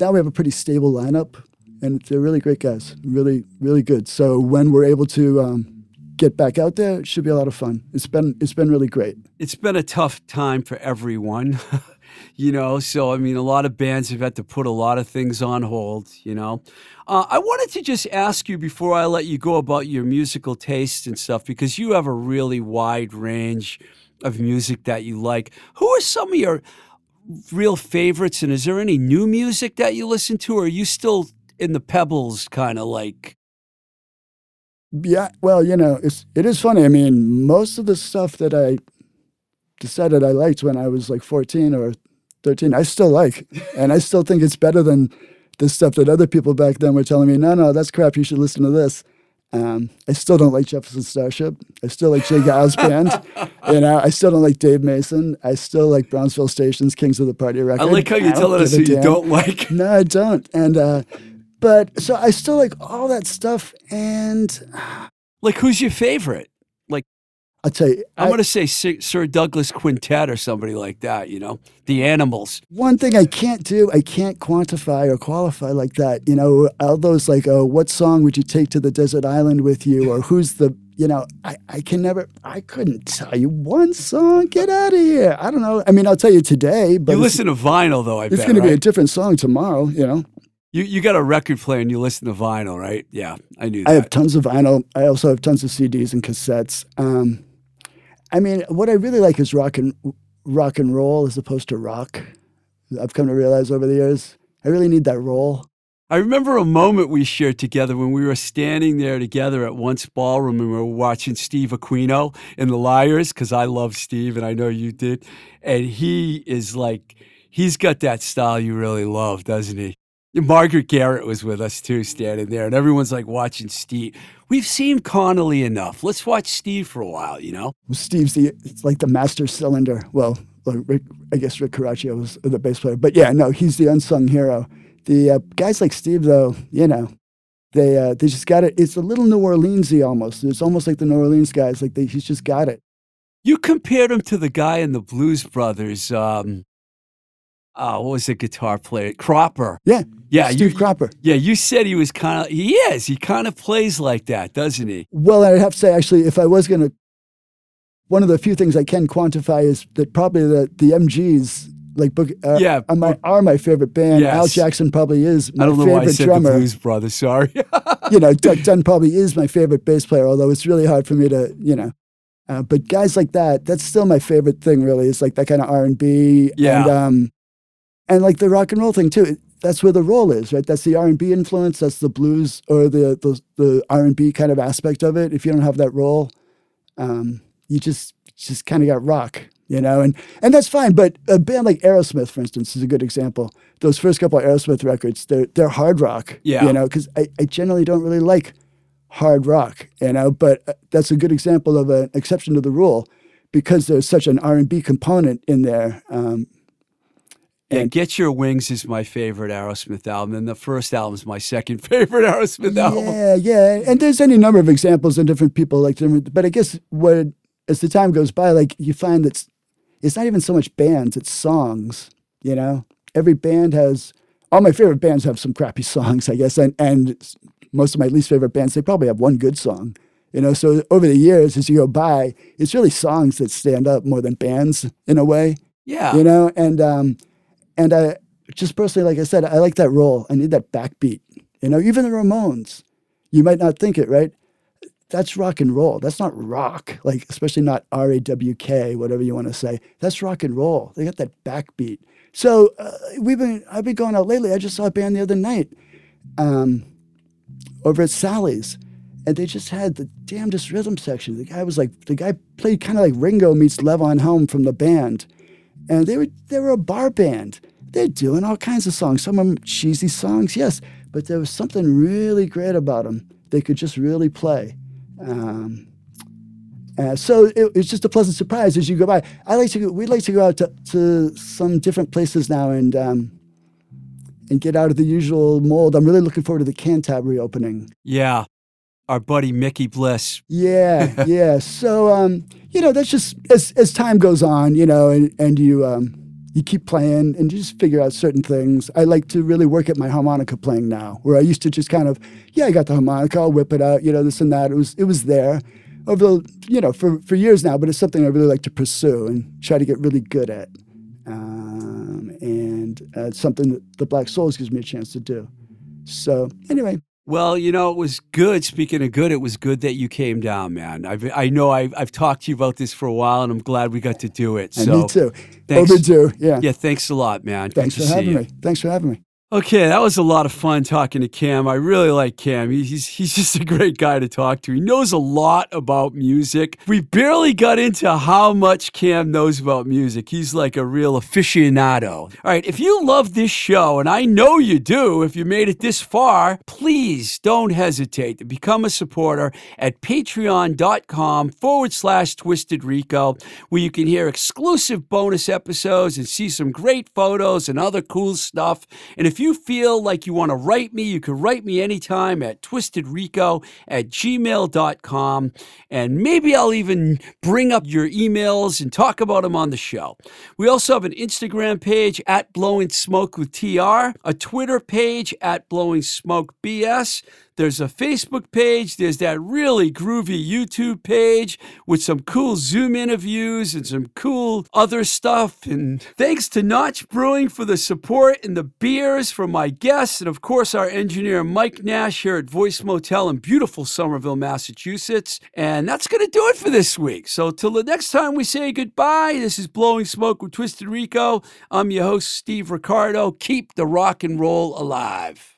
Now we have a pretty stable lineup, and they're really great guys, really really good. So when we're able to um, get back out there, it should be a lot of fun. It's been it's been really great. It's been a tough time for everyone, you know. So, I mean, a lot of bands have had to put a lot of things on hold, you know. Uh, I wanted to just ask you before I let you go about your musical taste and stuff, because you have a really wide range of music that you like. Who are some of your real favorites, and is there any new music that you listen to, or are you still in the Pebbles kind of like? Yeah, well, you know, it's it is funny. I mean, most of the stuff that I decided I liked when I was like 14 or 13, I still like. And I still think it's better than the stuff that other people back then were telling me, no, no, that's crap. You should listen to this. Um, I still don't like Jefferson Starship. I still like J. Geils Band. you know, I still don't like Dave Mason. I still like Brownsville Station's Kings of the Party record. I like how you're telling us who you damn. don't like. No, I don't. And uh, but so I still like all that stuff. And Like, who's your favorite? Like, I'll tell you, I'm I- going to say Sir, Sir Douglas Quintet or somebody like that, you know, the animals. one thing I can't do, I can't quantify or qualify like that. You know, all those like, oh, what song would you take to the desert island with you, or who's the, you know, I, I can never, I couldn't tell you one song. Get out of here. I don't know. I mean, I'll tell you today, but you listen to vinyl, though, I it's bet. going to be a different song tomorrow. You know, you, you got a record player and you listen to vinyl, right? Yeah, I knew that. I have tons of vinyl. I also have tons of CDs and cassettes. Um, I mean, what I really like is rock and rock and roll as opposed to rock. I've come to realize over the years, I really need that roll. I remember a moment we shared together when we were standing there together at Once Ballroom and we were watching Steve Aquino in The Lyres, because I love Steve and I know you did. And he is like, he's got that style you really love, doesn't he? Margaret Garrett was with us too, standing there, and everyone's like watching Steve. We've seen Conolly enough. Let's watch Steve for a while, you know? Steve's the it's like the master cylinder. Well, Rick, I guess Rick Coraccio was the bass player, but yeah, no, he's the unsung hero. The uh, guys like Steve, though, you know, they uh, they just got it. It's a little New Orleansy almost. It's almost like the New Orleans guys. Like they, he's just got it. You compared him to the guy in the Blues Brothers. Um, uh, what was the guitar player? Cropper. Yeah, Yeah, Steve you, Cropper. Yeah, you said he was kind of. He is. He kind of plays like that, doesn't he? Well, I'd have to say actually, if I was gonna one of the few things I can quantify is that probably the the MGs like book uh, Yeah, are my are my favorite band. Al Jackson probably is my I don't know favorite why I said drummer. the Blues Brothers. Sorry. you know, Duck Dunn probably is my favorite bass player, although it's really hard for me to, you know. Uh, but guys like that, that's still my favorite thing. Really, is like that kind of R and B, Yeah. and um, and like the rock and roll thing too. That's where the roll is, right? That's the R and B influence. That's the blues or the the, the R and B kind of aspect of it. If you don't have that roll, um, you just just kind of got rock, you know, and and that's fine. But a band like Aerosmith, for instance, is a good example. Those first couple of Aerosmith records, they're they're hard rock, Yeah. you know, because I, I generally don't really like hard rock, you know, but uh, that's a good example of an exception to the rule because there's such an R and B component in there. Um, Yeah, Get Your Wings is my favorite Aerosmith album, and the first album is my second favorite Aerosmith album. Yeah, yeah, and there's any number of examples and different people like different. But I guess what as the time goes by, like you find that it's, it's not even so much bands; it's songs. You know, every band has. All my favorite bands have some crappy songs, I guess, and and most of my least favorite bands they probably have one good song. You know, so over the years, as you go by, it's really songs that stand up more than bands in a way Yeah. you know and um and i just personally like i said i like that role. I need that backbeat. You know even the ramones you might not think it right? That's rock and roll. That's not rock like especially not r-a-w-k whatever you want to say. That's rock and roll. They got that backbeat. So uh, we've been i've been going out lately. I just saw a band the other night um over at sally's and they just had the damnedest rhythm section. The guy was like the guy played kind of like ringo meets levon helm from the band and they were they were a bar band. They're doing all kinds of songs. Some of them cheesy songs, yes, but there was something really great about them. They could just really play. Um, uh, so it, it's just a pleasant surprise as you go by. I like to go, we like to go out to, to some different places now and um, and get out of the usual mold. I'm really looking forward to the Cantab reopening. Yeah. Our buddy Mickey Bliss. Yeah, yeah. So um, you know, that's just as as time goes on, you know, and and you um you keep playing and you just figure out certain things. I like to really work at my harmonica playing now, where I used to just kind of, yeah, I got the harmonica, I'll whip it out, you know, this and that. It was it was there over the you know for for years now, but it's something I really like to pursue and try to get really good at. Um, and uh, it's something that the Black Souls gives me a chance to do. So anyway, Well, you know, it was good. Speaking of good, it was good that you came down, man. I've, I know I've, I've talked to you about this for a while, and I'm glad we got to do it. and so, me too. thanks. Overdue, yeah. Yeah, thanks a lot, man. Thanks good for having me. Thanks for having me. Okay, that was a lot of fun talking to Cam. I really like Cam. He's he's just a great guy to talk to. He knows a lot about music. We barely got into how much Cam knows about music. He's like a real aficionado. All right, if you love this show, and I know you do, if you made it this far, please don't hesitate to become a supporter at patreon.com forward slash twisted rico, where you can hear exclusive bonus episodes and see some great photos and other cool stuff. And if you feel like you want to write me, you can write me anytime at twistedrico at gmail.com. And maybe I'll even bring up your emails and talk about them on the show. We also have an Instagram page at Blowing Smoke with TR, a Twitter page at Blowing Smoke BS. There's a Facebook page. There's that really groovy YouTube page with some cool Zoom interviews and some cool other stuff. And thanks to Notch Brewing for the support and the beers from my guests. And of course, our engineer Mike Nash here at Voice Motel in beautiful Somerville, Massachusetts. And that's going to do it for this week. So till the next time we say goodbye, this is Blowing Smoke with Twisted Rico. I'm your host, Steve Ricardo. Keep the rock and roll alive.